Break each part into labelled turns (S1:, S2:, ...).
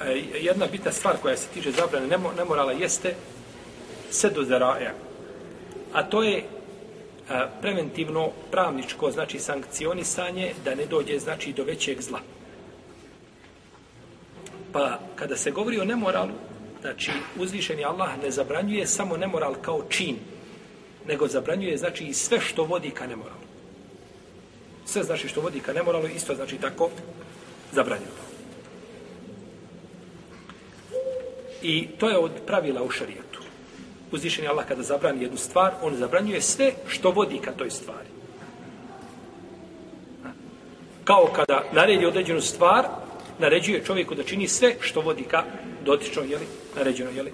S1: E, jedna bitna stvar koja se tiže zabrane nemorala jeste sedu zaraja. A to je e, preventivno pravničko, znači sankcionisanje, da ne dođe, znači, do većeg zla. Pa, kada se govori o nemoralu, znači, uzvišeni Allah ne zabranjuje samo nemoral kao čin, nego zabranjuje, znači, i sve što vodi ka nemoralu. Sve, znači, što vodi ka nemoralu, isto, znači, tako zabranjuje. I to je od pravila u šarijetu. Uzvišen je Allah kada zabrani jednu stvar, on zabranjuje sve što vodi ka toj stvari. Kao kada naredi određenu stvar, naređuje čovjeku da čini sve što vodi ka dotičnoj, jeli, naređenoj, jeli,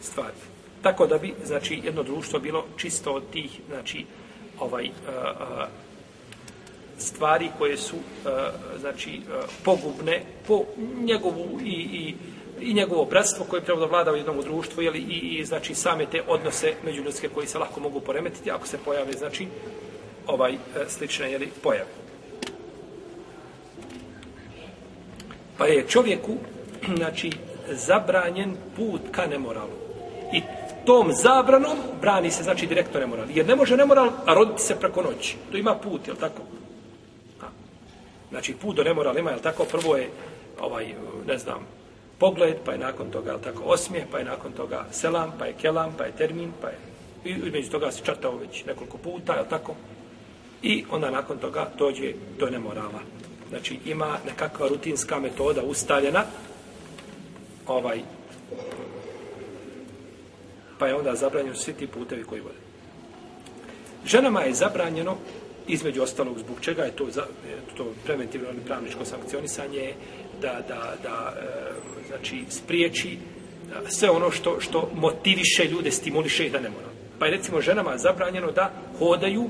S1: stvari. Tako da bi, znači, jedno društvo bilo čisto od tih, znači, ovaj, a, a, stvari koje su, a, znači, a, pogubne po njegovu i, i i njegovo bratstvo koje prevladava u jednom društvu jeli, i, i znači same te odnose među ljudske koji se lahko mogu poremetiti ako se pojave znači ovaj e, slične jeli, pojave. Pa je čovjeku znači zabranjen put ka nemoralu. I tom zabranom brani se znači direktno nemoral. Jer ne može nemoral roditi se preko noći. To ima put, jel tako? Znači put do nemorala ima, jel tako? Prvo je ovaj, ne znam, pogled, pa je nakon toga je tako osmije, pa je nakon toga selam, pa je kelam, pa je termin, pa je i između toga se čatao već nekoliko puta, je tako? I onda nakon toga dođe do nemorala. Znači ima nekakva rutinska metoda ustaljena, ovaj, pa je onda zabranjeno svi ti putevi koji vode. Ženama je zabranjeno, između ostalog zbog čega je to, za, to preventivno ili pravničko sankcionisanje, da, da, da, e, znači spriječi sve ono što što motiviše ljude, stimuliše ih da ne mora. Pa je recimo ženama zabranjeno da hodaju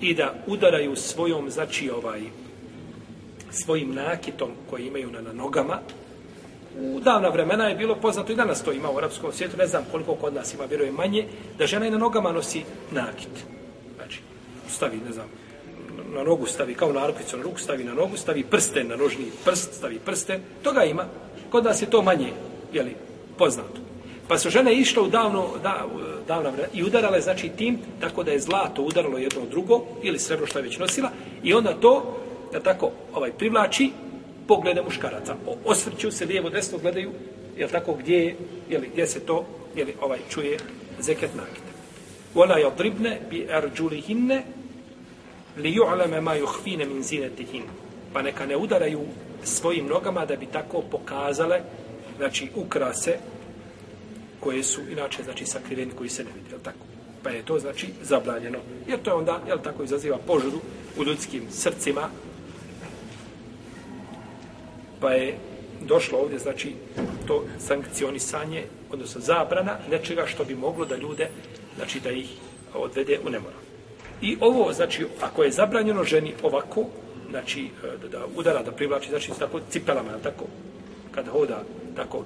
S1: i da udaraju svojom, znači ovaj, svojim nakitom koji imaju na, na nogama. U davna vremena je bilo poznato i danas to ima u arapskom svijetu, ne znam koliko kod nas ima, vjerujem manje, da žena i na nogama nosi nakit. Znači, stavi, ne znam, na nogu stavi, kao na arpicu na ruku stavi, na nogu stavi prsten, na nožni prst stavi prsten, toga ima, kod nas je to manje, jeli, poznato. Pa su žene išle u davno, da, davna vremena i udarale, znači, tim, tako da je zlato udaralo jedno drugo, ili srebro što je već nosila, i onda to, da tako, ovaj, privlači poglede muškaraca. Osvrću se lijevo, desno gledaju, jel tako, gdje je, jeli, gdje se to, jeli, ovaj, čuje zeket nakita. Ona je odribne bi erđuli himne, li ju'leme ma juhvine min zine tihin. Pa neka ne udaraju svojim nogama da bi tako pokazale znači ukrase koje su inače znači sakriveni koji se ne vidi, jel tako? Pa je to znači zabranjeno. Jer to je onda, jel tako, izaziva požudu u ljudskim srcima. Pa je došlo ovdje znači to sankcionisanje, odnosno zabrana nečega što bi moglo da ljude, znači da ih odvede u nemoral. I ovo, znači, ako je zabranjeno ženi ovako, znači, e, da, da udara, da privlači, znači, tako, cipelama, tako, kad hoda, tako,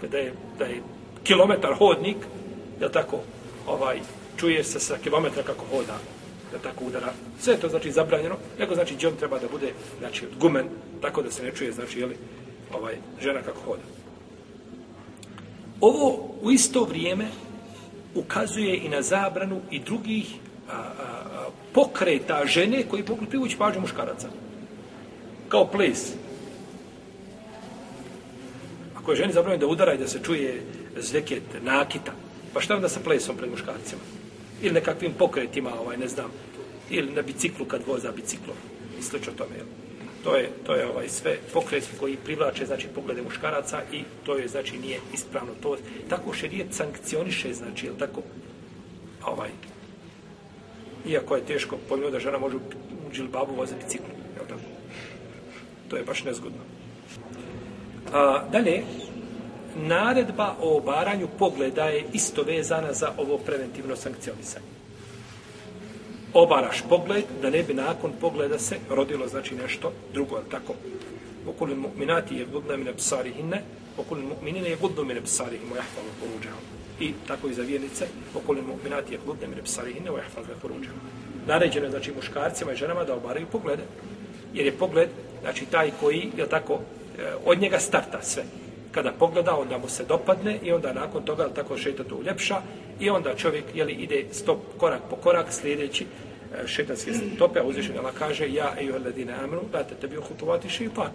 S1: kada je, da je kilometar hodnik, je tako, ovaj, čuje se sa kilometra kako hoda, da tako udara. Sve to znači zabranjeno, nego znači džem treba da bude, znači, gumen, tako da se ne čuje, znači, jeli, ovaj, žena kako hoda. Ovo u isto vrijeme ukazuje i na zabranu i drugih a, a, pokreta žene koji mogu privući pažnju muškaraca. Kao ples. Ako je ženi zabranjeno da udara i da se čuje zveket nakita, pa šta onda sa plesom pred muškarcima? Ili nekakvim pokretima, ovaj, ne znam, ili na biciklu kad voza biciklo. I slično tome, jel? To je, to je ovaj sve pokret koji privlače znači poglede muškaraca i to je znači nije ispravno to tako šerijet sankcioniše znači je tako ovaj Iako je teško pojmo da žena može u džilbabu voze biciklu. To je baš nezgodno. A, dalje, naredba o obaranju pogleda je isto vezana za ovo preventivno sankcionisanje. Obaraš pogled da ne bi nakon pogleda se rodilo znači nešto drugo, ali tako. Okulim mu'minati je gudna mine psarihine, okulim mu'minine je gudna mine psarihine, mojahvala poruđa. Okulim i tako i za vjernice okolim mu'minati je hudne mire psarihine u ehfaz ve Naređeno je znači muškarcima i ženama da obaraju poglede, jer je pogled znači taj koji je tako eh, od njega starta sve. Kada pogleda, onda mu se dopadne i onda nakon toga tako šeta to uljepša i onda čovjek jeli, ide stop korak po korak sljedeći eh, šetanske stope, a uzvišenjala kaže ja, ejuhel ladine amru, date tebi uhutovati šeipanu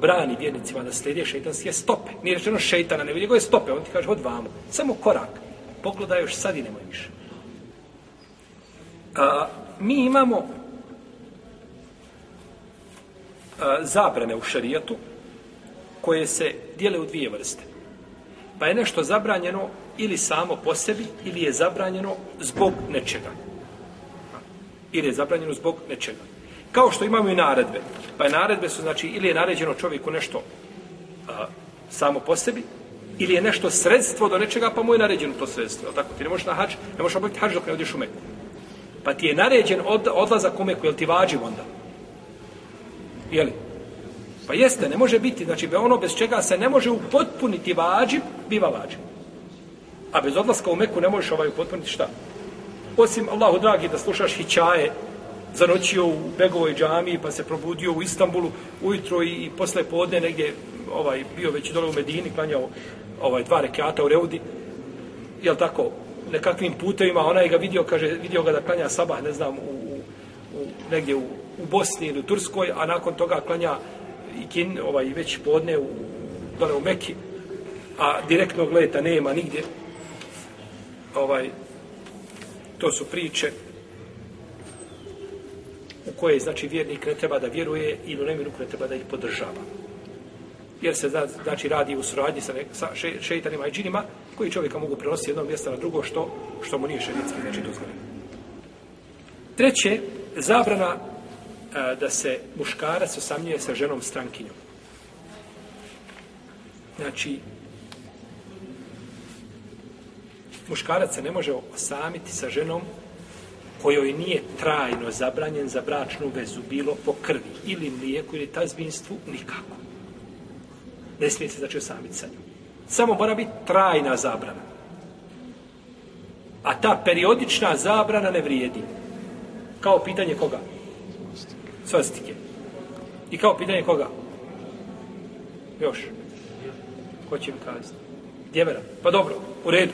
S1: brani vjernicima da slijede šeitanske stope. Nije rečeno šeitana, ne vidi je stope, on ti kaže od vamo. Samo korak. Pogledaj još sad i nemoj više. A, mi imamo a, zabrane u šarijetu koje se dijele u dvije vrste. Pa je nešto zabranjeno ili samo po sebi, ili je zabranjeno zbog nečega. Ili je zabranjeno zbog nečega. Kao što imamo i naredbe. Pa je naredbe su, znači, ili je naređeno čovjeku nešto a, samo po sebi, ili je nešto sredstvo do nečega, pa mu je naređeno to sredstvo. Je tako? Ti ne možeš na hač, ne možeš obaviti hač dok ne odiš u Meku. Pa ti je naređen od, odlazak u Meku, jel ti vađiv onda? Jeli? Pa jeste, ne može biti. Znači, ono bez čega se ne može upotpuniti vađiv, biva vađiv. A bez odlaska u Meku ne možeš ovaj upotpuniti šta? Osim, Allahu dragi, da slušaš hićaje zanoćio u Begovoj džami, pa se probudio u Istanbulu ujutro i, i posle podne negdje ovaj, bio već dole u Medini, klanjao ovaj, dva rekiata u Reudi, jel tako, nekakvim putevima, ona je ga vidio, kaže, vidio ga da klanja sabah, ne znam, u, u, u negdje u, u Bosni ili u Turskoj, a nakon toga klanja i kin, ovaj, već podne u, dole u Meki, a direktnog leta nema nigdje, ovaj, to su priče, u koje znači vjernik ne treba da vjeruje i u nemiru ne treba da ih podržava. Jer se znači radi u suradnji sa, sa še, šeitanima i džinima koji čovjeka mogu prenositi jedno mjesto na drugo što, što mu nije šeitanski znači dozvoljeno. Treće, zabrana a, e, da se muškarac osamljuje sa ženom strankinjom. Znači, muškarac se ne može osamiti sa ženom kojoj nije trajno zabranjen za bračnu vezu, bilo po krvi ili mlijeku ili tazbinstvu, nikako. Ne smije se znači osamiti sa njom. Samo mora biti trajna zabrana. A ta periodična zabrana ne vrijedi. Kao pitanje koga? Svastike. I kao pitanje koga? Još. Ko će mi kazati? Djevera. Pa dobro, u redu.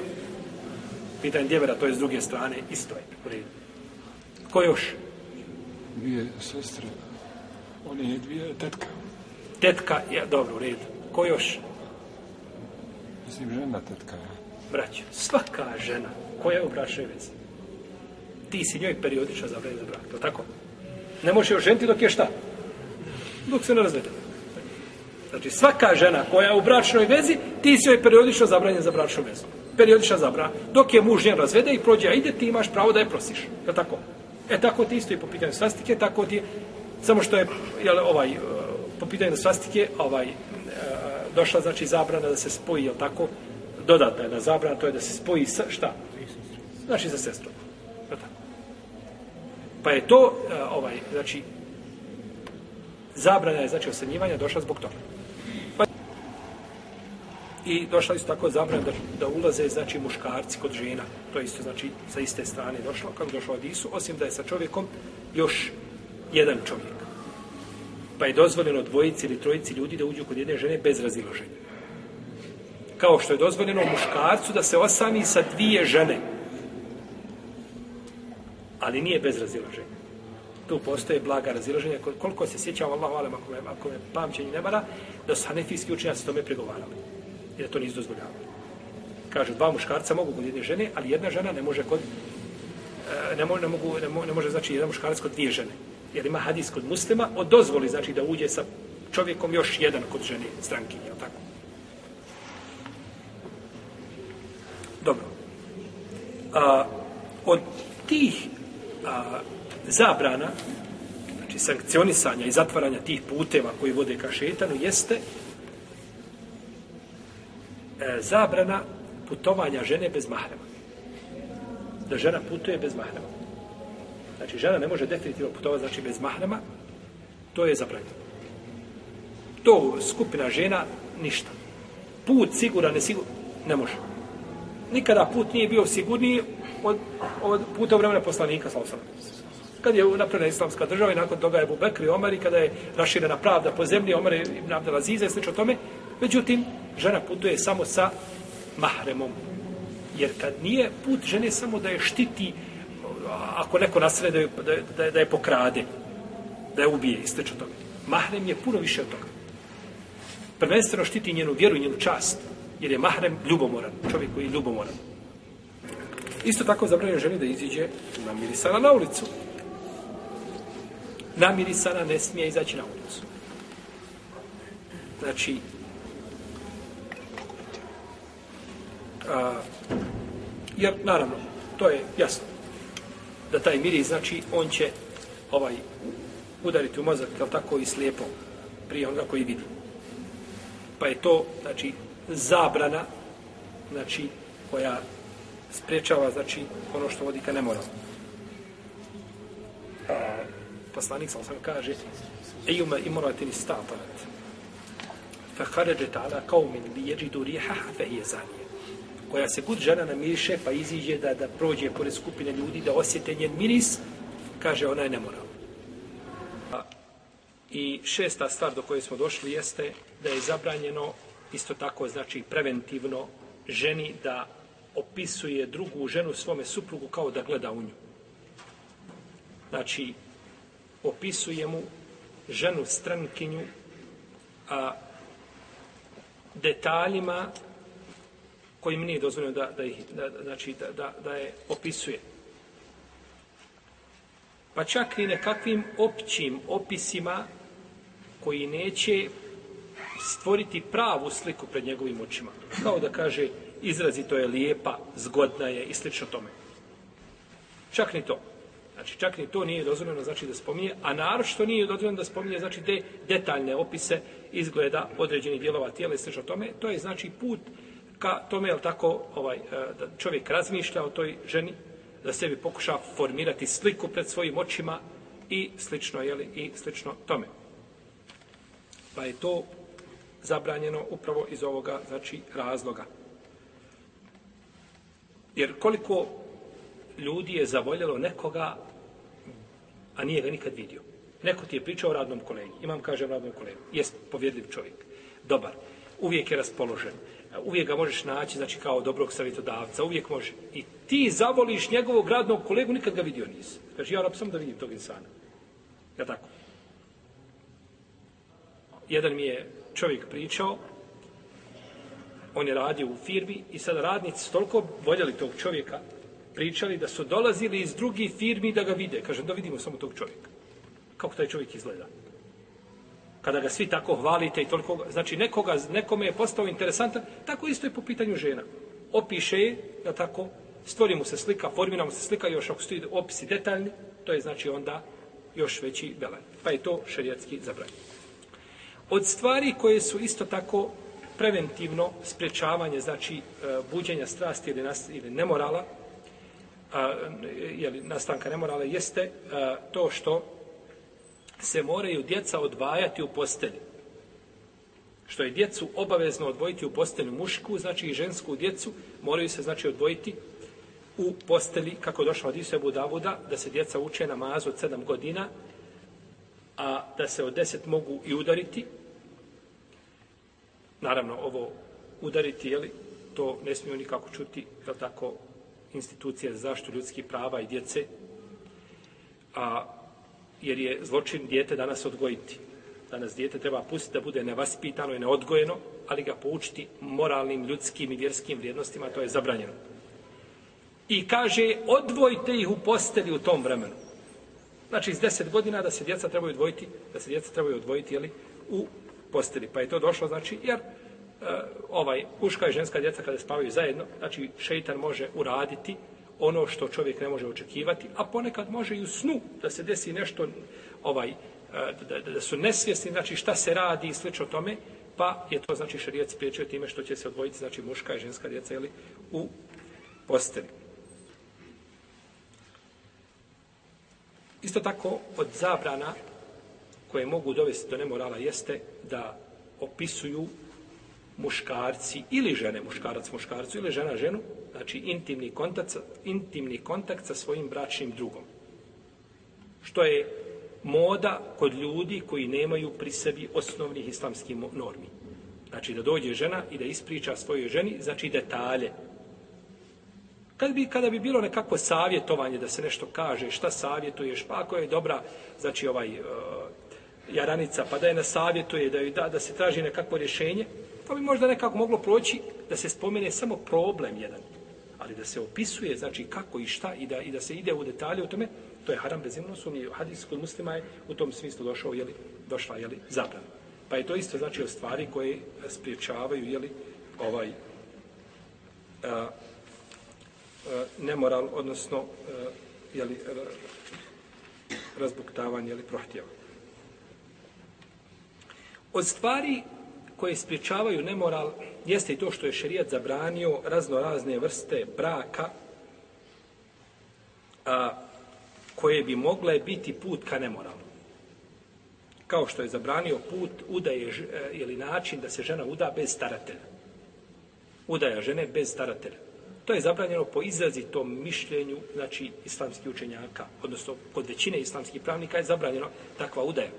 S1: Pitanje djevera, to je s druge strane, isto je. U redu. Ko još?
S2: Dvije sestre. One je dvije tetka.
S1: Tetka, ja, dobro, u redu. Ko još?
S2: Mislim, žena tetka, ja.
S1: Braćo, svaka žena koja je u bračnoj vezi. Ti si njoj periodiča za vreme brak, to tako? Ne može još ženiti dok je šta? Dok se ne razvede. Znači, svaka žena koja je u bračnoj vezi, ti si joj periodično zabranjen za bračnu vezu. Periodična zabra. Dok je muž njen razvede i prođe, a ide, ti imaš pravo da je prosiš. Je tako? E, tako ti isto i po pitanju svastike, tako ti, samo što je, jel, ovaj, e, po pitanju svastike, ovaj, e, došla, znači, zabrana da se spoji, jel tako, dodatna je na zabrana, to je da se spoji sa, šta? Znači, za sestru. Pa je to, e, ovaj, znači, zabrana je, znači, osrednjivanja došla zbog toga. I došla isto tako zabrana da, da ulaze, znači, muškarci kod žena. To isto, znači, sa iste strane došlo, kako došlo od Isu, osim da je sa čovjekom još jedan čovjek. Pa je dozvoljeno dvojici ili trojici ljudi da uđu kod jedne žene bez razilaženja. Kao što je dozvoljeno muškarcu da se osami sa dvije žene. Ali nije bez razilaženja tu postoje blaga razilaženja. Koliko se sjećam, Allah valim, ako me, ako me pamćenje ne mara, da su hanefijski učenjaci tome pregovarali i da to nisu dozvoljavali. Kaže, dva muškarca mogu kod jedne žene, ali jedna žena ne može kod... E, ne, mo, ne, mogu, ne, mo, ne može znači jedan muškarac kod dvije žene. Jer ima hadis kod muslima o dozvoli znači da uđe sa čovjekom još jedan kod žene stranki, je tako? Dobro. A, od tih a, zabrana, znači sankcionisanja i zatvaranja tih puteva koji vode ka šetanu, jeste e, zabrana putovanja žene bez mahrema. Da žena putuje bez mahrema. Znači, žena ne može definitivno putovati znači, bez mahrema, to je zabranjeno. To skupina žena, ništa. Put siguran, ne sigur, ne može. Nikada put nije bio sigurniji od, od puta vremena poslanika, sa osnovno kad je napravljena islamska država i nakon toga je Abu Bekri Omar i kada je raširena pravda po zemlji, Omar je Ibn Abdel i slično tome. Međutim, žena putuje samo sa mahremom. Jer kad nije put žene samo da je štiti ako neko nasile da je, da, je, da je pokrade, da je ubije i slično tome. Mahrem je puno više od toga. Prvenstveno štiti njenu vjeru i njenu čast, jer je mahrem ljubomoran, čovjek koji je ljubomoran. Isto tako zabranjeno ženi da iziđe na mirisana na ulicu namirisana ne smije izaći na ulicu. Znači, a, jer naravno, to je jasno, da taj miri, znači, on će ovaj, udariti u mozak, kao tako i slijepo, prije onoga koji vidi. Pa je to, znači, zabrana, znači, koja sprečava, znači, ono što vodi ka ne mora poslanik sa osam kaže ejume imorati nistatarat fe kaređe ta'ala kaumin li jeđidu rihaha fe hije zanije koja se kud žena namiriše pa iziđe da, da prođe pored skupine ljudi da osjete njen miris kaže ona je nemoral i šesta stvar do koje smo došli jeste da je zabranjeno isto tako znači preventivno ženi da opisuje drugu ženu svome suprugu kao da gleda u nju. Znači, opisuje mu ženu strankinju a, detaljima kojim nije dozvoljeno da, da, ih, da, znači, da, da, da je opisuje. Pa čak i nekakvim općim opisima koji neće stvoriti pravu sliku pred njegovim očima. Kao da kaže izrazito je lijepa, zgodna je i slično tome. Čak ni to. Znači, čak i to nije dozvoljeno, znači, da spominje, a naročito nije dozvoljeno da spominje, znači, te detaljne opise izgleda određenih dijelova tijela i sl. tome. To je, znači, put ka tome, je tako, ovaj, e, da čovjek razmišlja o toj ženi, da sebi pokuša formirati sliku pred svojim očima i slično, jeli, i slično tome. Pa je to zabranjeno upravo iz ovoga, znači, razloga. Jer koliko ljudi je zavoljelo nekoga, a nije ga nikad vidio. Neko ti je pričao o radnom kolegi. Imam, kažem, radnom kolegi. Jest povjedljiv čovjek. Dobar. Uvijek je raspoložen. Uvijek ga možeš naći, znači, kao dobrog savjetodavca. Uvijek može. I ti zavoliš njegovog radnog kolegu, nikad ga vidio nisi. Kaže, ja rab sam da vidim tog insana. Ja tako. Jedan mi je čovjek pričao, on je radio u firmi i sada radnici su toliko voljeli tog čovjeka, pričali da su dolazili iz drugih firmi da ga vide. Kaže, da vidimo samo tog čovjeka. Kako taj čovjek izgleda? Kada ga svi tako hvalite i toliko... Znači, nekoga, nekome je postao interesantan, tako isto je po pitanju žena. Opiše je, da tako, stvori mu se slika, formira mu se slika, još ako stoji opisi detaljni, to je znači onda još veći velan. Pa je to šerijatski zabran. Od stvari koje su isto tako preventivno sprečavanje, znači e, buđenja strasti ili, nas, ili nemorala, a, jeli, nastanka nemorala jeste a, to što se moraju djeca odvajati u postelji. Što je djecu obavezno odvojiti u postelju mušku, znači i žensku djecu, moraju se znači odvojiti u posteli, kako je došlo od Isebu Davuda, da se djeca uče namaz od sedam godina, a da se od deset mogu i udariti. Naravno, ovo udariti, jeli, to ne smiju nikako čuti, je tako, institucije za zaštitu ljudskih prava i djece, a jer je zločin djete danas odgojiti. Danas djete treba pustiti da bude nevaspitano i neodgojeno, ali ga poučiti moralnim, ljudskim i vjerskim vrijednostima, to je zabranjeno. I kaže, odvojite ih u posteli u tom vremenu. Znači, iz deset godina da se djeca trebaju odvojiti, da se djeca trebaju odvojiti, jeli, u posteli. Pa je to došlo, znači, jer Eh, ovaj muška i ženska djeca kada spavaju zajedno, znači šejtan može uraditi ono što čovjek ne može očekivati, a ponekad može i u snu da se desi nešto ovaj eh, da, da, da su nesvjesni, znači šta se radi i slično tome, pa je to znači šerijac spriječio time što će se odvojiti znači muška i ženska djeca ili u posteli. Isto tako od zabrana koje mogu dovesti do nemorala jeste da opisuju muškarci ili žene muškarac muškarcu ili žena ženu, znači intimni kontakt, intimni kontakt sa svojim bračnim drugom. Što je moda kod ljudi koji nemaju pri sebi osnovnih islamskih normi. Znači da dođe žena i da ispriča svojoj ženi, znači detalje. Kad bi, kada bi bilo nekako savjetovanje da se nešto kaže, šta savjetuješ, pa ako je dobra, znači ovaj uh, jaranica, pa da je na savjetuje, da, da, da se traži nekakvo rješenje, pa bi možda nekako moglo proći da se spomene samo problem jedan, ali da se opisuje znači kako i šta i da, i da se ide u detalje o tome, to je haram bez imunosu, ni hadis kod muslima je u tom smislu došao, jeli, došla, jeli, zabrana. Pa je to isto znači o stvari koje spriječavaju, jeli, ovaj, a, a, nemoral, odnosno, a, jeli, a, razbuktavanje ili prohtjeva. Od stvari koje spriječavaju nemoral jeste i to što je šerijat zabranio razno razne vrste braka a, koje bi mogle biti put ka nemoralu. Kao što je zabranio put udaje e, ili način da se žena uda bez staratelja. Udaja žene bez staratelja. To je zabranjeno po izrazitom mišljenju znači islamskih učenjaka, odnosno kod većine islamskih pravnika je zabranjeno takva udaja.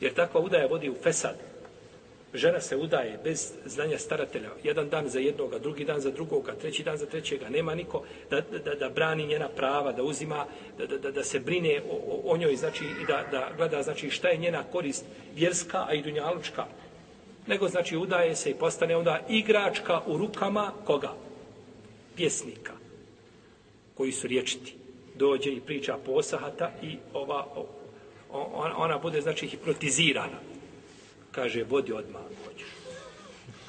S1: Jer takva udaja vodi u fesad, žena se udaje bez znanja staratelja, jedan dan za jednoga, drugi dan za drugoga, treći dan za trećega, nema niko da, da, da brani njena prava, da uzima, da, da, da se brine o, o, o njoj, znači, i da, da gleda, znači, šta je njena korist vjerska, a i dunjalučka. Nego, znači, udaje se i postane onda igračka u rukama koga? Pjesnika, koji su riječiti. Dođe i priča posahata i ova, ona, ona bude, znači, hipnotizirana kaže, vodi odmah ako hoćeš.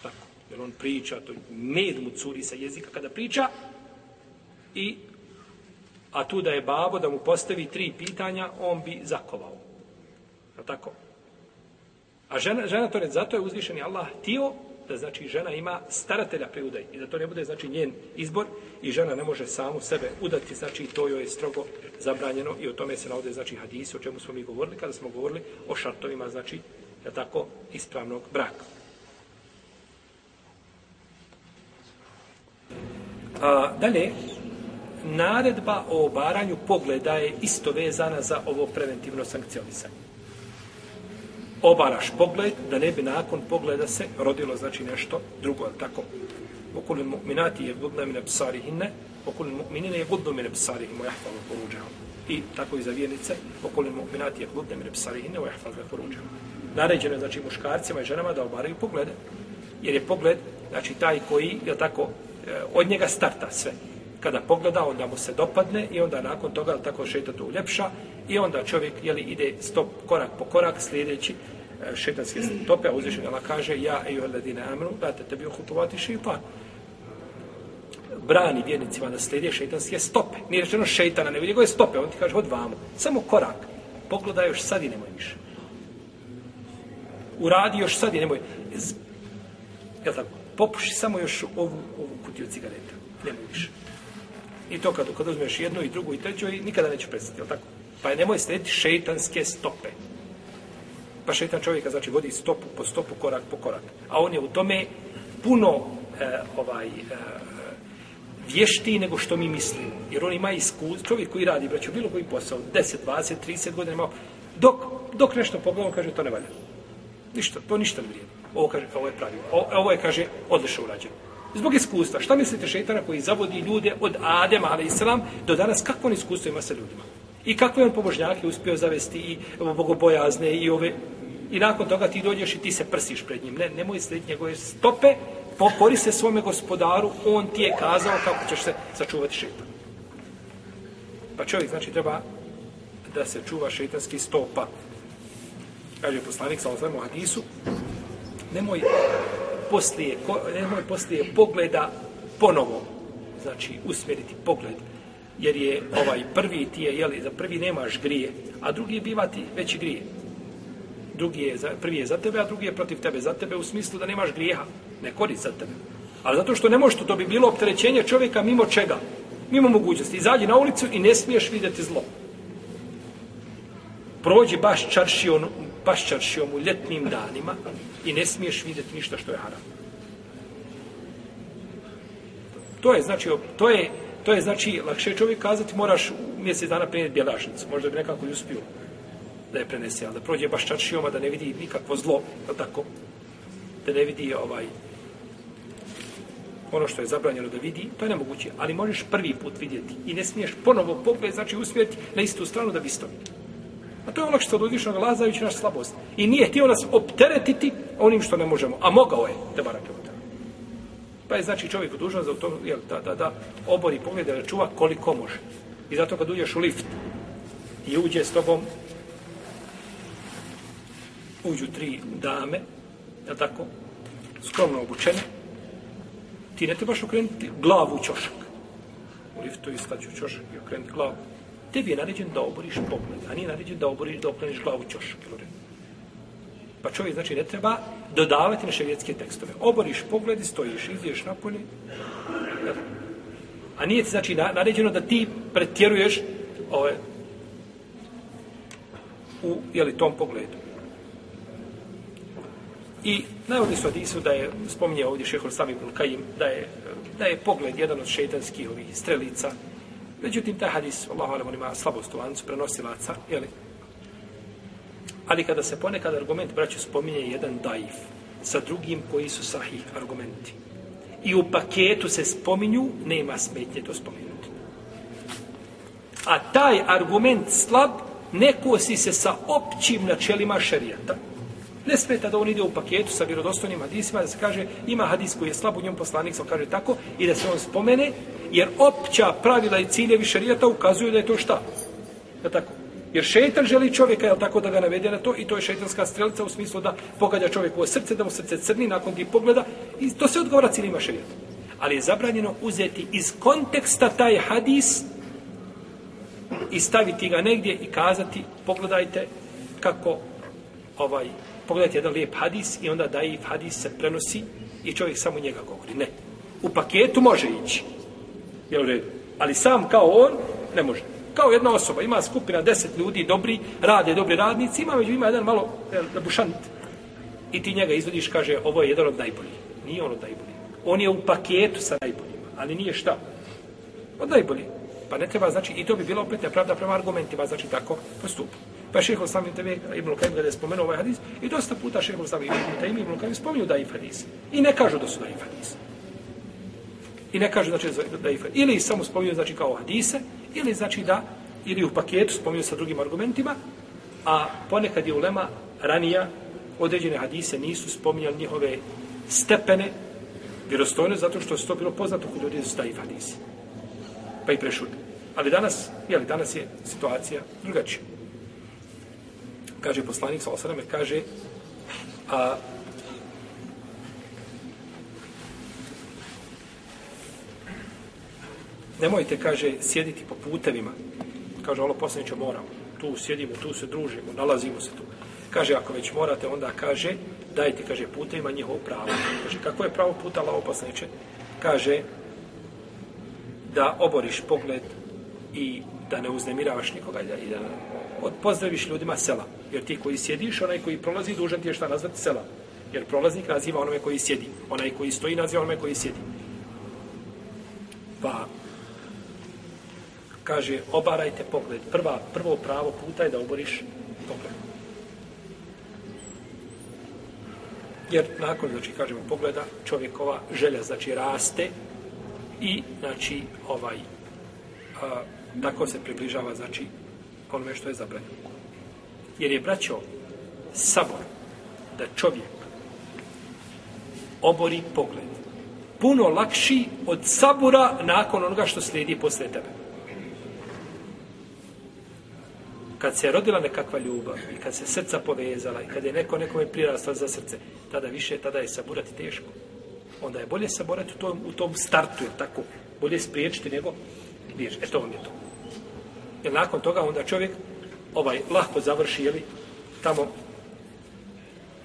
S1: Tako, jer on priča, to med mu curi sa jezika kada priča, i, a tu da je babo da mu postavi tri pitanja, on bi zakovao. Je tako? A žena, žena to ne, zato je uzvišeni Allah tio da znači žena ima staratelja pri udaj i da to ne bude znači njen izbor i žena ne može samu sebe udati znači to joj je strogo zabranjeno i o tome se navode znači hadisi o čemu smo mi govorili kada smo govorili o šartovima znači je tako, ispravnog braka. A, dalje, naredba o obaranju pogleda je isto vezana za ovo preventivno sankcionisanje. Obaraš pogled da ne bi nakon pogleda se rodilo znači nešto drugo, je tako? Okulim mu'minati je gudna mine psarihine, okulim mu'minine je gudna mine psarihim, ojahvalo poruđeo. I tako i za vjernice, okulim mu'minati je gudna mine psarihine, ojahvalo poruđeo naređeno je znači muškarcima i ženama da obaraju poglede jer je pogled znači taj koji je tako eh, od njega starta sve kada pogleda onda mu se dopadne i onda nakon toga tako šeta to uljepša i onda čovjek je li ide stop korak po korak sljedeći eh, šetanske stope a uzvišeni Allah kaže ja e ladina amru da te tebi uhutovati šipa brani vjernicima da slijede šeitanske stope. Nije rečeno šeitana, ne vidi je stope, on ti kaže od vama. Samo korak. Pogledaj još sad i nemoj više uradi još sad i nemoj. Jel tako? Popuši samo još ovu, ovu kutiju cigareta. Nemoj više. I to kad, kad uzmeš jednu i drugu i treću, i nikada neću prestati, jel tako? Pa je nemoj slediti šeitanske stope. Pa šeitan čovjeka, znači, vodi stopu po stopu, korak po korak. A on je u tome puno e, ovaj, e, vještiji nego što mi mislimo. Jer on ima iskustvo, čovjek koji radi, braću, bilo koji posao, 10, 20, 30 godina ima, dok, dok nešto pogledamo, kaže, to ne valja. Ništa, to ništa ne vrijedi. Ovo kaže, ovo je pravilo. O, ovo je, kaže, odlično urađeno. Zbog iskustva. Šta mislite šeitana koji zavodi ljude od Adema, ali islam, do danas, kakvo on iskustvo ima sa ljudima? I kako je on pobožnjake uspio zavesti i bogobojazne i ove... I nakon toga ti dođeš i ti se prsiš pred njim. Ne, nemoj slijediti njegove stope, pokori se svome gospodaru, on ti je kazao kako ćeš se sačuvati šeitan. Pa čovjek, znači, treba da se čuva šeitanski stopa kaže poslanik sa ozlemu hadisu, nemoj poslije, nemoj poslije pogleda ponovo, znači usmjeriti pogled, jer je ovaj prvi ti je, jeli, za prvi nemaš grije, a drugi je bivati veći grije. Drugi je, za, prvi je za tebe, a drugi je protiv tebe, za tebe u smislu da nemaš grijeha, ne korist za tebe. Ali zato što ne možeš, to bi bilo opterećenje čovjeka mimo čega, mimo mogućnosti. Izađi na ulicu i ne smiješ vidjeti zlo. Prođi baš čaršijom paščaršijom u ljetnim danima i ne smiješ vidjeti ništa što je haram. To je znači, to je, to je znači, lakše čovjek kazati moraš mjesec dana prenijeti bjelašnicu, možda bi nekako i uspio da je prenese, ali da prođe baš čaršijoma da ne vidi nikakvo zlo, da tako, da ne vidi ovaj, ono što je zabranjeno da vidi, to je nemoguće, ali možeš prvi put vidjeti i ne smiješ ponovo pogled, znači usmjeriti na istu stranu da bi stavio. A to je ono što od uzvišnog lazajući naš slabost. I nije htio nas opteretiti onim što ne možemo. A mogao je, te barake od Pa je znači čovjek dužan za to, jel, da, da, da, obori pogled, da čuva koliko može. I zato kad uđeš u lift i uđe s tobom, uđu tri dame, jel tako, skromno obučene, ti ne trebaš okrenuti glavu u čošak. U liftu istaću čošak i okrenuti glavu tebi je naređen da oboriš pogled, a nije naređen da oboriš da okreneš glavu čošak. Pa čovjek znači ne treba dodavati na ševjetske tekstove. Oboriš pogled i stojiš, izviješ napolje. A nije ti znači naređeno da ti pretjeruješ ove, ovaj, u jeli, tom pogledu. I najvodni su Adisu da je, spominje ovdje Šehol Sami Bulkajim, da je, da je pogled jedan od šeitanskih ovih strelica, Međutim, taj hadis, Allah on ima slabost u lancu, prenosi laca, jeli? Ali kada se ponekad argument, braću, spominje jedan daif sa drugim koji su sahih argumenti. I u paketu se spominju, nema smetnje to spominuti. A taj argument slab, neko si se sa općim načelima šerijata. Ne smeta da on ide u paketu sa vjerodostojnim hadisima, da se kaže ima hadis koji je slab u njom poslanik, se kaže tako, i da se on spomene, jer opća pravila i ciljevi šarijata ukazuju da je to šta? Da je tako? Jer šeitan želi čovjeka, je tako, da ga navede na to, i to je šeitanska strelica u smislu da pogađa čovjeku u srce, da mu srce crni nakon ti pogleda, i to se odgovara ciljima šarijata. Ali je zabranjeno uzeti iz konteksta taj hadis i staviti ga negdje i kazati, pogledajte kako ovaj pogledajte jedan lijep hadis i onda daji hadis se prenosi i čovjek samo njega govori. Ne. U paketu može ići. Jel redu? Ali sam kao on ne može. Kao jedna osoba. Ima skupina deset ljudi, dobri, rade dobri radnici, ima među ima jedan malo labušant. I ti njega izvodiš, kaže, ovo je jedan od najboljih. Nije on od najboljih. On je u paketu sa najboljima, ali nije šta. Od najboljih. Pa ne treba, znači, i to bi bilo opet nepravda prema argumentima, znači, tako postupati. Pa šehol sam im tebe, Ibn Lukaim ga je spomenuo ovaj hadis, i dosta puta šehol sam im tebe, Ibn Lukaim spomenuo da je hadis. I ne kažu da su da je hadis. I ne kažu znači, da je hadis. Ili samo spomenuo znači, kao hadise, ili znači da, ili u paketu spomenuo sa drugim argumentima, a ponekad je ulema ranija određene hadise nisu spominjali njihove stepene vjerostojne, zato što se to bilo poznato kod ljudi su taj hadisi. Pa i prešutili. Ali danas, jeli, danas je situacija drugačija kaže poslanik sa osrame, kaže a nemojte, kaže, sjediti po putevima. Kaže, ovo posljednicu moramo. Tu sjedimo, tu se družimo, nalazimo se tu. Kaže, ako već morate, onda kaže, dajte, kaže, putevima njihovo pravo. Kaže, kako je pravo puta, ovo posljednicu? Kaže, da oboriš pogled i da ne uznemiravaš nikoga i da pozdraviš ljudima selam. Jer ti koji sjediš, onaj koji prolazi, dužan ti je šta nazvati selam. Jer prolaznik naziva onome koji sjedi. Onaj koji stoji naziva onome koji sjedi. Pa, kaže, obarajte pogled. Prva, prvo pravo puta je da oboriš pogled. Jer nakon, znači, kažemo, pogleda, čovjekova želja, znači, raste i, znači, ovaj, a, tako se približava, znači, onome što je zabranjeno. Jer je braćo sabor da čovjek obori pogled. Puno lakši od sabora nakon onoga što slijedi posle tebe. Kad se je rodila nekakva ljubav i kad se srca povezala i kad je neko nekome prirastao za srce, tada više tada je saburati teško. Onda je bolje saborati u tom, u tom startu, jer tako bolje spriječiti nego liječiti. E to vam je to. Jer nakon toga onda čovjek ovaj lahko završi, jeli, tamo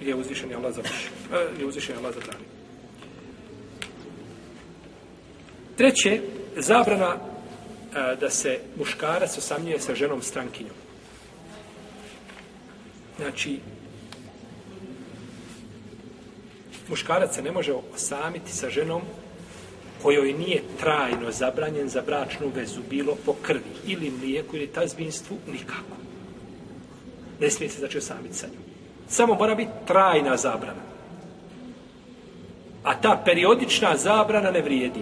S1: gdje je uzvišen Allah završi, gdje je uzvišen Allah zabrani. Treće, zabrana e, da se muškarac osamljuje sa ženom strankinjom. Znači, muškarac se ne može osamiti sa ženom kojoj nije trajno zabranjen za bračnu vezu, bilo po krvi ili mlijeku ili tazbinstvu, nikako ne smije se znači osamiti sa njom. Samo mora biti trajna zabrana. A ta periodična zabrana ne vrijedi.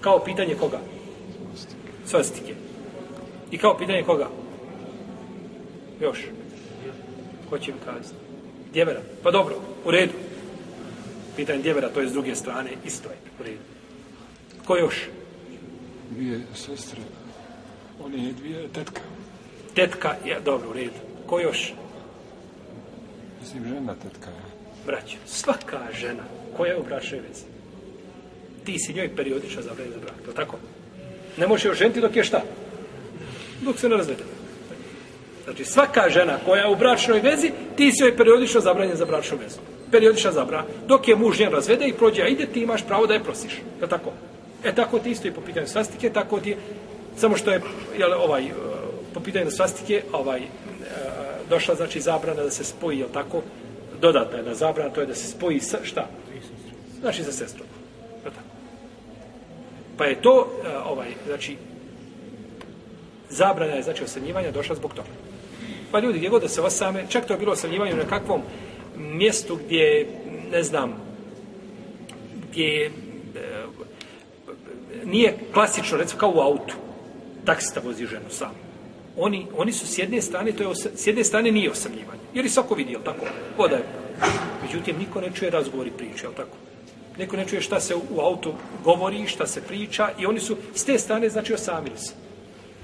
S1: Kao pitanje koga? Svastike. I kao pitanje koga? Još. Ko će im kazati? Djevera. Pa dobro, u redu. Pitanje djevera, to je s druge strane, isto je. U redu.
S2: Ko
S1: još?
S2: Dvije sestre. On je
S1: dvije
S2: tetka.
S1: Tetka, ja, dobro, u redu.
S2: Ko još? Mislim,
S1: žena
S2: tetka.
S1: Braća, svaka žena koja je u bračnoj vezi, ti si njoj periodično zabranjen za brak, to tako? Ne može još ženiti dok je šta? Dok se ne razvede. Znači, svaka žena koja je u bračnoj vezi, ti si joj periodično zabranjen za bračnu vezu. Periodična zabra. Dok je muž njen razvede i prođe, a ide, ti imaš pravo da je prosiš. Je tako? E, tako ti isto i po pitanju svastike, tako ti je, samo što je, jel, ovaj, po pitanju svastike, ovaj, došla znači zabrana da se spoji, jel tako? Dodatna jedna zabrana, to je da se spoji
S2: sa,
S1: šta? Znači sa sestrom. Pa je to, e, ovaj, znači, zabrana je, znači, osamljivanja došla zbog toga. Pa ljudi, gdje god da se osame, čak to je bilo osamljivanje na kakvom mjestu gdje, ne znam, gdje e, nije klasično, recimo, kao u autu. Taksista vozi ženu samo oni, oni su s jedne strane, to je os, s jedne strane nije osamljivanje. Jer i svako vidi, jel tako? Voda je. Međutim, niko ne čuje razgovori priče, jel tako? Neko ne čuje šta se u, u autu govori, šta se priča i oni su s te strane, znači, osamili se.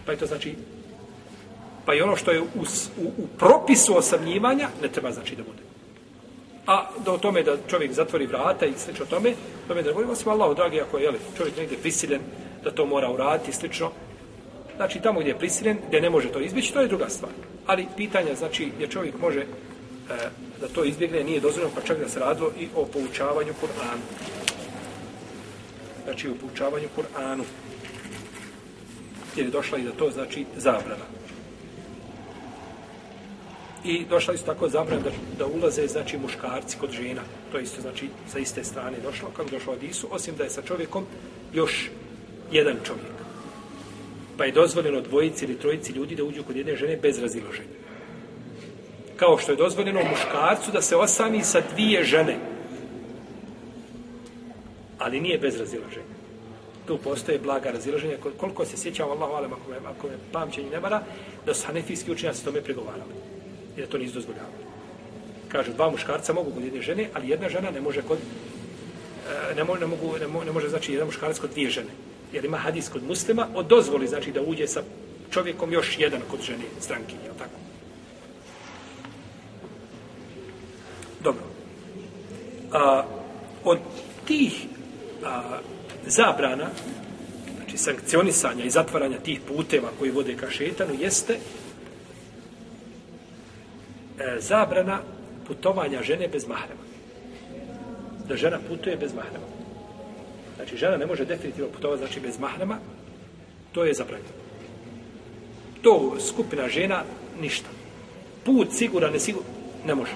S1: Pa je to znači, pa i ono što je u, u, u propisu osamljivanja, ne treba znači da bude. A do tome da čovjek zatvori vrata i slično tome, to me da govorimo, osim Allaho, dragi, ako je jeli, čovjek negdje prisiljen da to mora uraditi i slično, Znači tamo gdje je prisiljen, gdje ne može to izbjeći, to je druga stvar. Ali pitanja, znači, gdje čovjek može e, da to izbjegne, nije dozvoljeno, pa čak da se radilo i o poučavanju Kur'anu. Znači, o poučavanju Kur'anu. Jer je došla i da to znači zabrana. I došla isto tako zabrana da, da ulaze, znači, muškarci kod žena. To isto, znači, sa iste strane došlo, kako došlo Adisu, osim da je sa čovjekom još jedan čovjek pa je dozvoljeno dvojici ili trojici ljudi da uđu kod jedne žene bez razilaženja. Kao što je dozvoljeno muškarcu da se osami sa dvije žene. Ali nije bez razilaženja. Tu postoje blaga razilaženja. Koliko se sjećam, Allahu alam, ako me, ako me pamćenje ne mara, da su hanefijski učenjaci tome pregovarali. I da to nisu dozvoljavali. Kažu, dva muškarca mogu kod jedne žene, ali jedna žena ne može kod... E, ne, mo, ne, mogu, ne, mo, ne može znači jedan muškarac kod dvije žene jer ima hadis kod muslima, o dozvoli, znači, da uđe sa čovjekom još jedan kod žene stranki, je tako? Dobro. A, od tih a, zabrana, znači sankcionisanja i zatvaranja tih puteva koji vode ka šetanu, jeste e, zabrana putovanja žene bez mahrema. Da žena putuje bez mahrema. Znači, žena ne može definitivno putovati, znači, bez mahrama, to je zabranjeno. To skupina žena, ništa. Put siguran, ne sigur, ne može.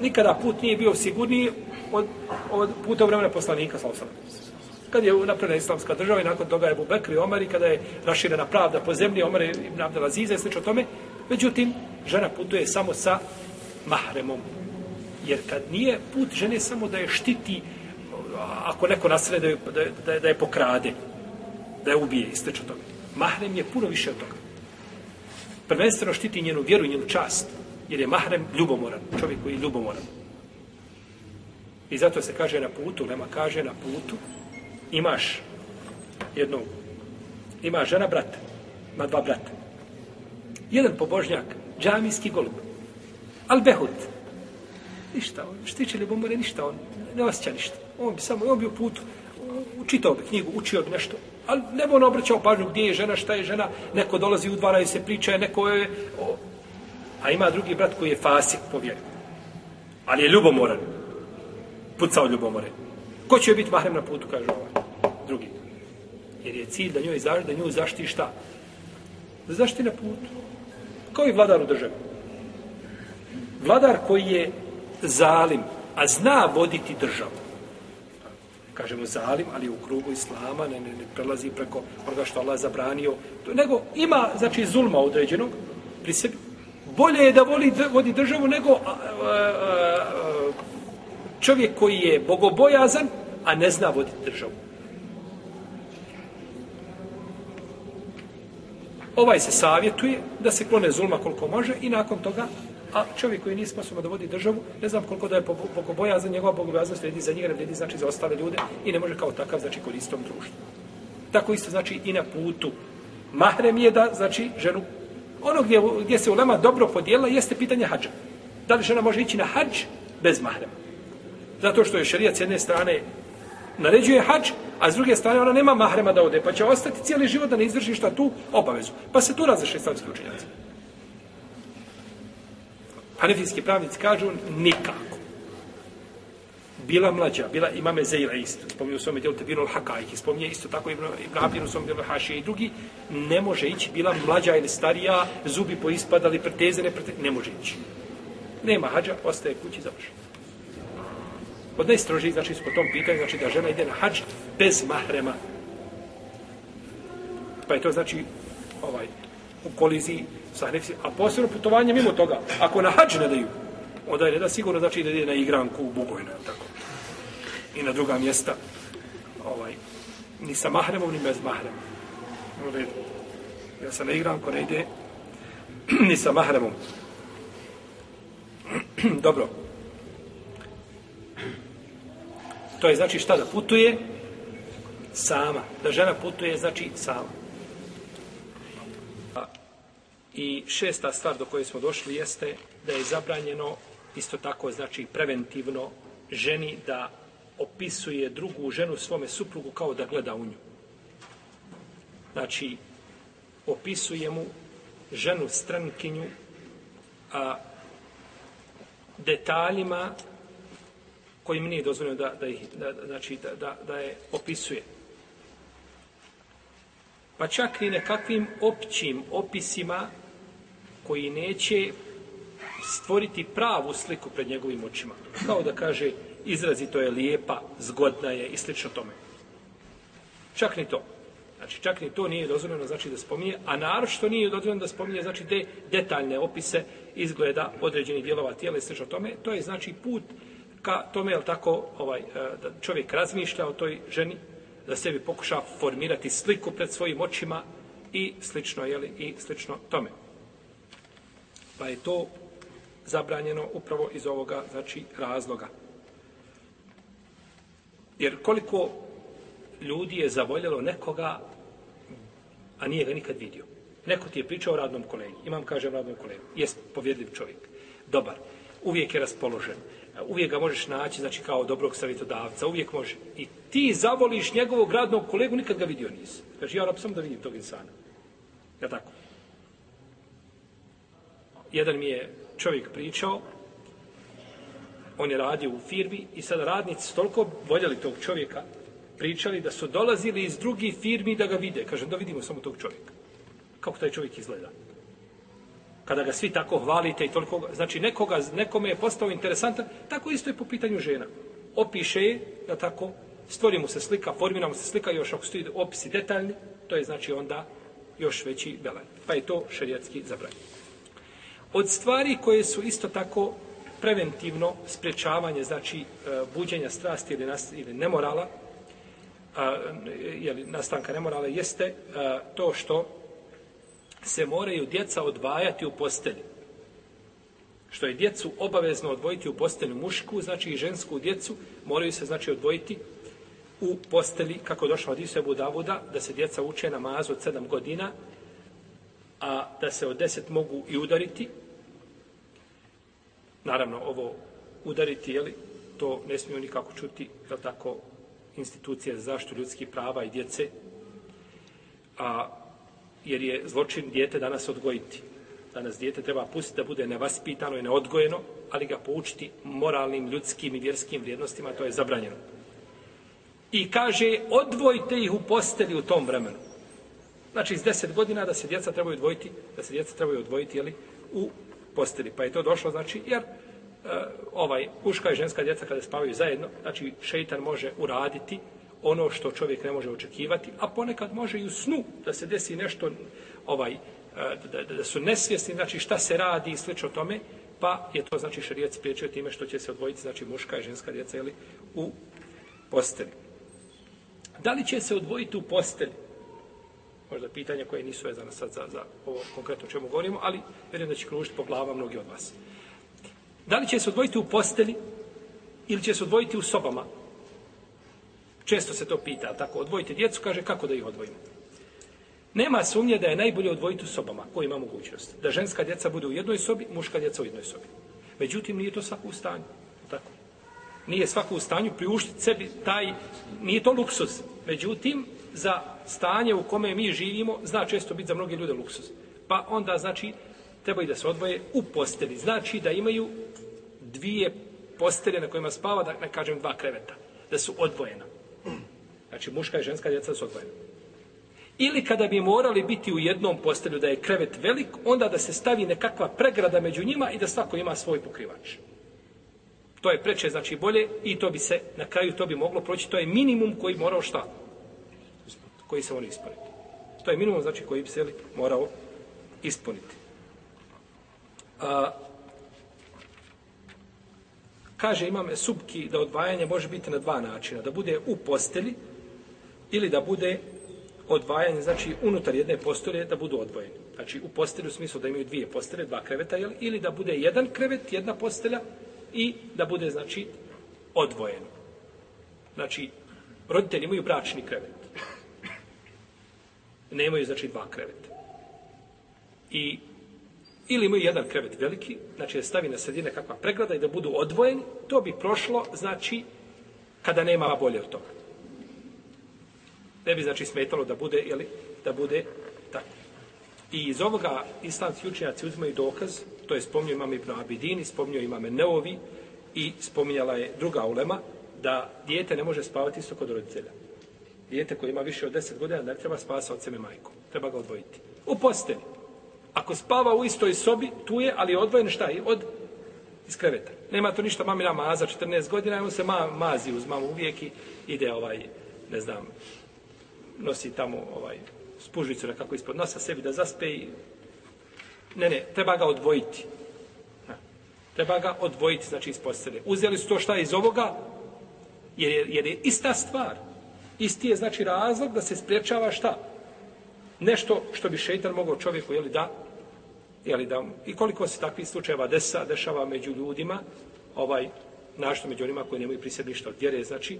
S1: Nikada put nije bio sigurniji od, od puta vremena poslanika, sa osam. Kad je napravljena islamska država i nakon toga je Bubekri Omer i kada je raširena pravda po zemlji, Omer i Abdel Aziza i sl. tome. Međutim, žena putuje samo sa mahremom. Jer kad nije put žene samo da je štiti ako neko nasilje da, da, da je pokrade, da je ubije i sliče toga. Mahrem je puno više od toga. Prvenstveno štiti njenu vjeru i njenu čast, jer je mahrem ljubomoran, čovjek koji je ljubomoran. I zato se kaže na putu, Lema kaže na putu, imaš jednog, ima žena brata, ima dva brata. Jedan pobožnjak, džamijski golub, al behut, ništa on, štiće ljubomore, ništa on, ne osjeća ništa. On bi samo obio put, učitao bi knjigu, učio bi nešto. Ali ne bi on obraćao pažnju gdje je žena, šta je žena, neko dolazi u dvara i se priča, neko je... O, a ima drugi brat koji je fasik, povjerujem. Ali je ljubomoran. Pucao ljubomore. Ko će biti mahrem na putu, kaže ovaj drugi. Jer je cilj da njoj, za, da njoj zaštiti šta? Da zaštiti na putu. Kao i vladar u državi. Vladar koji je zalim, a zna voditi državu kažemo zalim, ali u krugu islama ne, ne, ne prelazi preko onoga što Allah zabranio, nego ima znači zulma određenog pri sebi. Bolje je da voli, vodi državu nego a, a, a, čovjek koji je bogobojazan, a ne zna voditi državu. Ovaj se savjetuje da se klone zulma koliko može i nakon toga a čovjek koji nije sposoban da vodi državu, ne znam koliko da je bogoboja za njegova bogobojaznost vredi za njega, vredi znači za ostale ljude i ne može kao takav znači kod istom društvu. Tako isto znači i na putu. Mahrem je da znači ženu Ono gdje, gdje se ulema dobro podijela jeste pitanje hađa. Da li žena može ići na hađ bez mahrema? Zato što je šarijac jedne strane naređuje hađ, a s druge strane ona nema mahrema da ode, pa će ostati cijeli život da ne izvrši šta tu obavezu. Pa se tu različe stavski učinjaci. Hanefijski pravnici kažu nikako. Bila mlađa, bila imame Zeila isto, spominje u svome djelu Tebirul Hakajih, spominje isto tako Ibn, Ibn Abir u svome djelu Hašije i drugi, ne može ići, bila mlađa ili starija, zubi poispadali, pretezene, prete, ne može ići. Nema hađa, ostaje kući za vršenje. Od najstrožiji, znači, po tom pitanju, znači da žena ide na hađ bez mahrema. Pa je to, znači, ovaj, u koliziji sahnici, a posebno putovanje mimo toga. Ako na hađ ne daju, onda je da sigurno znači da ide na igranku u Bugojno, tako. I na druga mjesta, ovaj, ni sa mahremom, ni bez mahrema. U redu. Ja sam na igranku, ne ide ni sa mahremom. Dobro. To je znači šta da putuje? Sama. Da žena putuje znači sama. I šesta stvar do koje smo došli jeste da je zabranjeno isto tako znači preventivno ženi da opisuje drugu ženu svome suprugu kao da gleda u nju. Znači, opisuje mu ženu strankinju a, detaljima kojim nije dozvoljeno da, da, ih, da, znači, da, da, da je opisuje. Pa čak i nekakvim općim opisima koji neće stvoriti pravu sliku pred njegovim očima. Kao da kaže, izrazito je lijepa, zgodna je i slično tome. Čak ni to. Znači, čak ni to nije dozvoljeno znači da spominje, a naročito nije dozvoljeno da spominje znači te detaljne opise izgleda određenih dijelova tijela i slično tome. To je znači put ka tome, je tako, ovaj, e, da čovjek razmišlja o toj ženi, da sebi pokuša formirati sliku pred svojim očima i slično, jeli, i slično tome pa je to zabranjeno upravo iz ovoga znači razloga jer koliko ljudi je zavoljelo nekoga a nije ga nikad vidio neko ti je pričao o radnom kolegi imam kaže radnom kolegu jest povjedljiv čovjek dobar uvijek je raspoložen uvijek ga možeš naći znači kao dobrog savjetodavca uvijek može i ti zavoliš njegovog radnog kolegu nikad ga vidio nisi kaže ja sam da vidim tog insana ja tako jedan mi je čovjek pričao, on je radio u firmi i sad radnici toliko voljeli tog čovjeka, pričali da su dolazili iz drugi firmi da ga vide. Kažem, da vidimo samo tog čovjeka. Kako taj čovjek izgleda? Kada ga svi tako hvalite i toliko... Znači, nekoga, nekome je postao interesantan, tako isto je po pitanju žena. Opiše je, da tako, stvori mu se slika, formira mu se slika, još ako stoji opisi detaljni, to je znači onda još veći velan. Pa je to šerijatski zabranjeno. Od stvari koje su isto tako preventivno sprečavanje, znači e, buđenja strasti ili, nas, ili nemorala, a, ili e, nastanka nemorala, jeste a, e, to što se moraju djeca odvajati u postelji. Što je djecu obavezno odvojiti u postelju mušku, znači i žensku djecu, moraju se znači odvojiti u posteli, kako došlo od Isebu Davuda, da se djeca uče namaz od sedam godina, a da se od deset mogu i udariti, naravno ovo udariti, je li, to ne smiju nikako čuti, je tako, institucije za zaštitu ljudskih prava i djece, a jer je zločin djete danas odgojiti. Danas djete treba pustiti da bude nevaspitano i neodgojeno, ali ga poučiti moralnim, ljudskim i vjerskim vrijednostima, to je zabranjeno. I kaže, odvojite ih u posteli u tom vremenu. Znači, iz deset godina da se djeca trebaju odvojiti, da se djeca trebaju odvojiti, jeli, u posteli. Pa je to došlo, znači, jer e, ovaj muška i ženska djeca kada spavaju zajedno, znači šeitan može uraditi ono što čovjek ne može očekivati, a ponekad može i u snu da se desi nešto ovaj e, da, da, da su nesvjesni, znači šta se radi i slično tome, pa je to znači šerijac spriječio time što će se odvojiti znači muška i ženska djeca ili u posteli. Da li će se odvojiti u posteli? možda pitanja koje nisu vezana sad za, za ovo konkretno čemu govorimo, ali vjerujem da će kružiti po glava mnogi od vas. Da li će se odvojiti u posteli ili će se odvojiti u sobama? Često se to pita, tako odvojite djecu, kaže kako da ih odvojimo. Nema sumnje da je najbolje odvojiti u sobama koji ima mogućnost. Da ženska djeca budu u jednoj sobi, muška djeca u jednoj sobi. Međutim, nije to svako u stanju. Tako. Nije svako u stanju priuštiti sebi taj, nije to luksus. Međutim, za stanje u kome mi živimo zna često biti za mnoge ljude luksuz. Pa onda znači treba i da se odvoje u posteli. Znači da imaju dvije postelje na kojima spava, da ne kažem dva kreveta, da su odvojena. Znači muška i ženska djeca su odvojena. Ili kada bi morali biti u jednom postelju da je krevet velik, onda da se stavi nekakva pregrada među njima i da svako ima svoj pokrivač. To je preče, znači bolje i to bi se na kraju to bi moglo proći, to je minimum koji morao šta? koji se mora ispuniti. To je minimum znači koji bi se li, morao ispuniti. A, kaže imam subki da odvajanje može biti na dva načina. Da bude u posteli ili da bude odvajanje, znači unutar jedne postelje da budu odvojeni. Znači u postelju u smislu da imaju dvije postelje, dva kreveta, jel? ili da bude jedan krevet, jedna postelja i da bude, znači, odvojeno. Znači, roditelji imaju bračni krevet nemaju znači dva kreveta. I ili imaju jedan krevet veliki, znači da stavi na sredine kakva pregrada i da budu odvojeni, to bi prošlo, znači, kada nema bolje od toga. Ne bi, znači, smetalo da bude, jeli, da bude tako. I iz ovoga islamski učenjaci uzmaju dokaz, to je spomnio imam Ibn Abidin, spomnio imam Neovi i spominjala je druga ulema, da dijete ne može spavati isto kod roditelja dijete koje ima više od 10 godina ne treba spava sa ocem i majkom. Treba ga odvojiti. U posteli. Ako spava u istoj sobi, tu je, ali je odvojen šta je? Od iz kreveta. Nema to ništa, mami nama maza 14 godina, on se ma, mazi uz mamu uvijek i ide ovaj, ne znam, nosi tamo ovaj, spužvicu nekako ispod nosa sebi da zaspe i... Ne, ne, treba ga odvojiti. Ha. Treba ga odvojiti, znači iz postele. Uzeli su to šta iz ovoga, jer je, jer je ista stvar isti je znači razlog da se spriječava šta? Nešto što bi šeitan mogao čovjeku, jeli da, jeli da, i koliko se takvih slučajeva desa, dešava među ljudima, ovaj, našto među onima koji nemaju prisjed ništa od vjere, znači,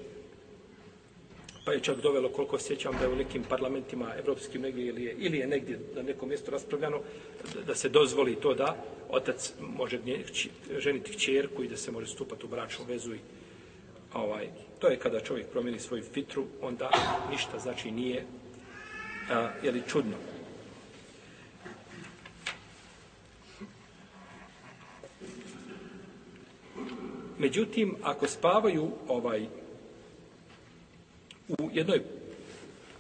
S1: pa je čak dovelo koliko sjećam da je u nekim parlamentima evropskim negdje ili je, ili je negdje na nekom mjestu raspravljano da, da se dozvoli to da otac može gnje, ženiti kćerku i da se može stupati u bračnu vezu i, ovaj, to je kada čovjek promijeni svoju fitru, onda ništa znači nije a, jeli čudno. Međutim, ako spavaju ovaj u jednoj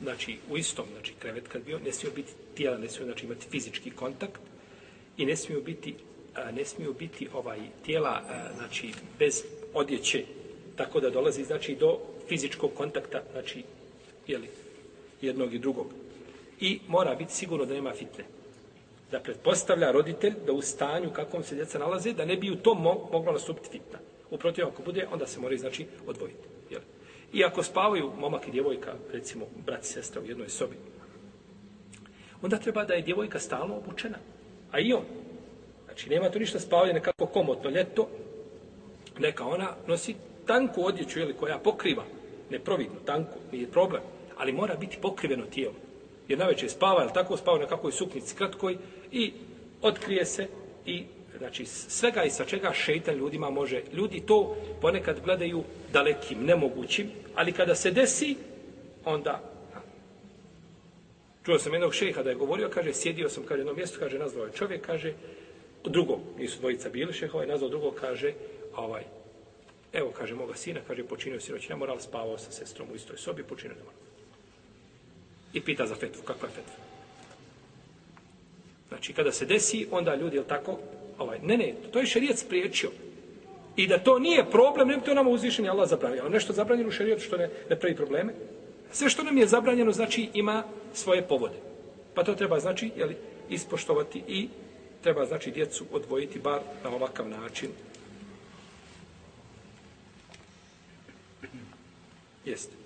S1: znači u istom znači krevet kad bio ne smiju biti tijela ne smiju znači imati fizički kontakt i ne smiju biti a, ne smiju biti ovaj tijela a, znači bez odjeće tako da dolazi znači do fizičkog kontakta znači je jednog i drugog i mora biti sigurno da nema fitne da pretpostavlja roditelj da u stanju kakvom se djeca nalaze da ne bi u tom moglo nastupiti fitna u protivnom ako bude onda se mora znači odvojiti je i ako spavaju momak i djevojka recimo brat i sestra u jednoj sobi onda treba da je djevojka stalno obučena a i on znači nema tu ništa spavanje nekako komotno ljeto neka ona nosi tanku odjeću ili koja pokriva, neprovidno, tanku, nije problem, ali mora biti pokriveno tijelo. Jer na večer spava, ali tako spava na kakvoj suknici kratkoj i otkrije se i znači svega i sa čega šeitan ljudima može. Ljudi to ponekad gledaju dalekim, nemogućim, ali kada se desi, onda Čuo sam jednog šeha da je govorio, kaže, sjedio sam, kaže, jedno mjesto, kaže, nazvao je čovjek, kaže, drugo, nisu dvojica bili šeha, ovaj, nazvao drugo, kaže, ovaj, Evo, kaže moga sina, kaže, počinio si noći nemoral, spavao sa sestrom u istoj sobi, počinio nemoral. I pita za fetvu, kakva je fetva? Znači, kada se desi, onda ljudi, je tako? Ovaj, ne, ne, to je šerijac spriječio. I da to nije problem, ne bi to nam uzvišen, Allah zabranio. nešto zabranjeno u šerijetu što ne, ne pravi probleme. Sve što nam je zabranjeno, znači, ima svoje povode. Pa to treba, znači, jeli, ispoštovati i treba, znači, djecu odvojiti bar na ovakav način. Jest.